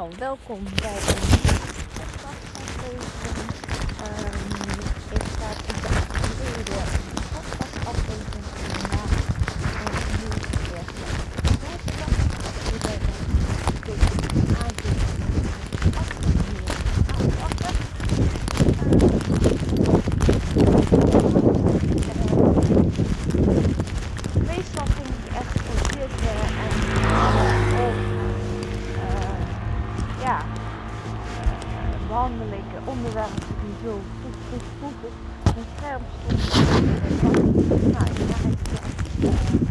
Nou, welkom bij een podcastaflevering. Um, ik sta in de tweede podcastaflevering vandaag een nieuw eerste. Ik ben een beetje aangekomen. Meestal echt landelijke onderwerpen zo goed goed voegen. Mijn. Nou.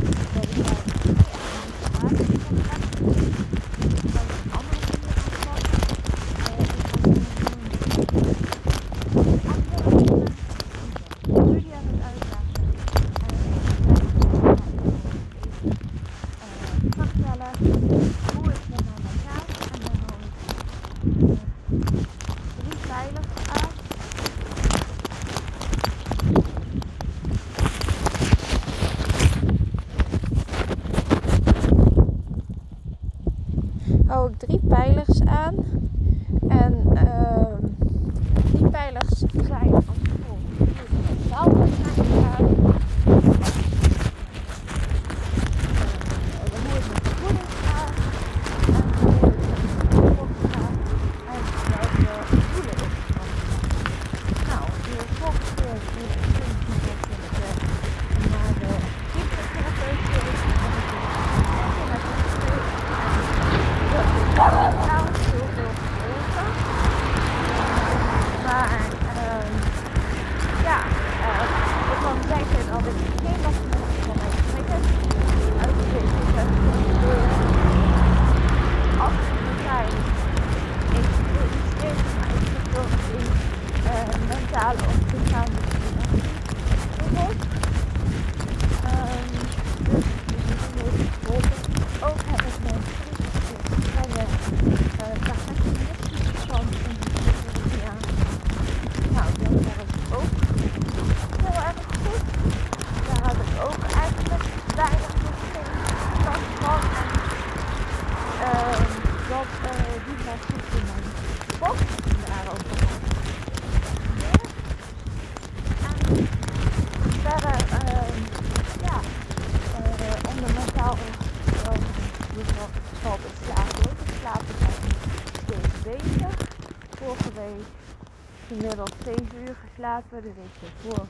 inmiddels 7 uur geslapen, de week ervoor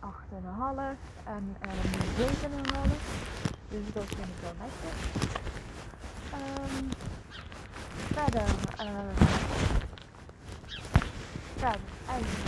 8,5 en nu um, 7,5. Dus dat vind ik wel netjes. Um, ehm, verder, um, ja, dus eigenlijk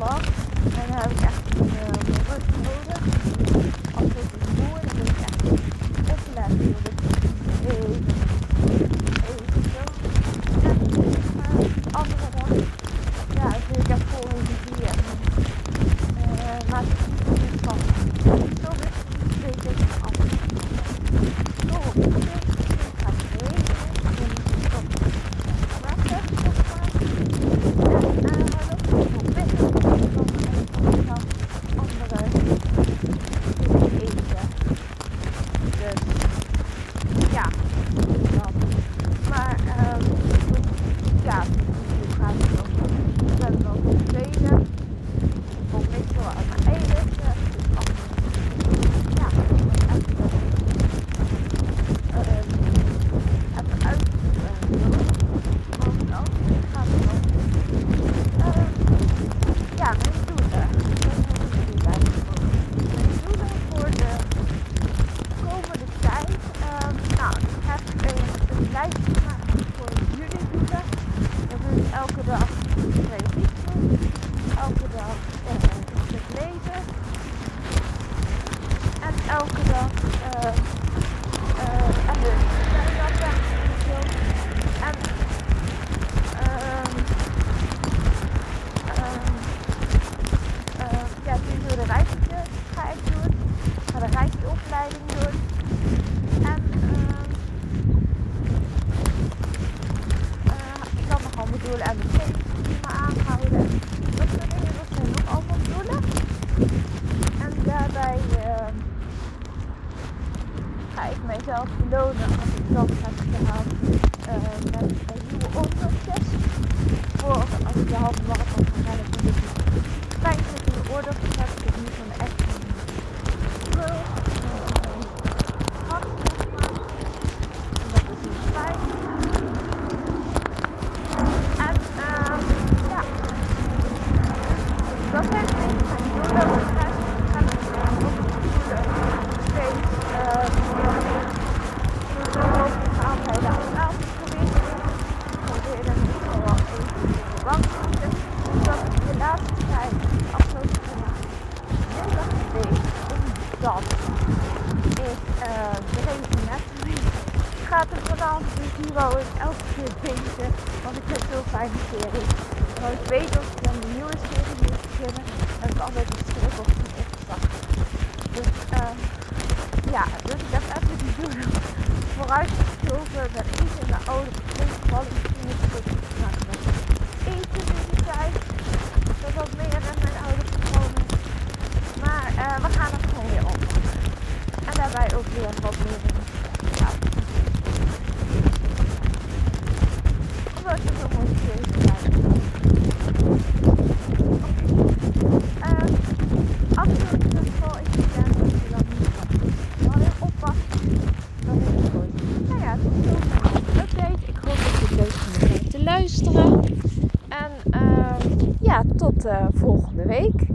last. En dan heb ik echt een eh, rug nodig. Als ik het voel, dan ben ik echt opgelegd. Dus guys. Ik mijzelf belonen als ik dat heb gedaan uh, met een nieuwe oorlogjes. Voor als ik de halve marathon ga rennen, dan is het fijn dat ik de oorlogjes heb. Ik heb nu van de echt brul, hart En dat is dus fijn. En uh, ja, dat heeft een beetje mijn doelen. Ik ga ik ook doelen steeds uh, zo mogelijk gaan bij de afsluiting proberen in ieder geval even lang te zitten. Zodat ik de laatste tijd, de afgelopen jaar, minder geweest omdat ik uh, de regeneratie er vanaf. Dus nu wou ik elke keer deze, want ik heb zo'n fijne serie. Maar ik weet dat ik dan een nieuwe serie moet beginnen. En ik altijd een schrik of niet opgestart. Dus uh, ja, dus ik heb even die doelen vooruit geschoven. Ben iets in de oude gevallen. Misschien is het ook maken met eten in die tijd. Dat wat meer in mijn oude patronen. Maar uh, we gaan het gewoon weer op. En daarbij ook weer wat meer in ja. Omdat je zo mooi steeds blijft. Oké. Absoluut in ieder geval is het jaar dat je dan niet gaat doen. Maar weer oppassen. Dan is het goed. Nou ja, tot zover mijn update. Ik hoop dat je het leuk vindt om te luisteren. En uh, ja, tot uh, volgende week.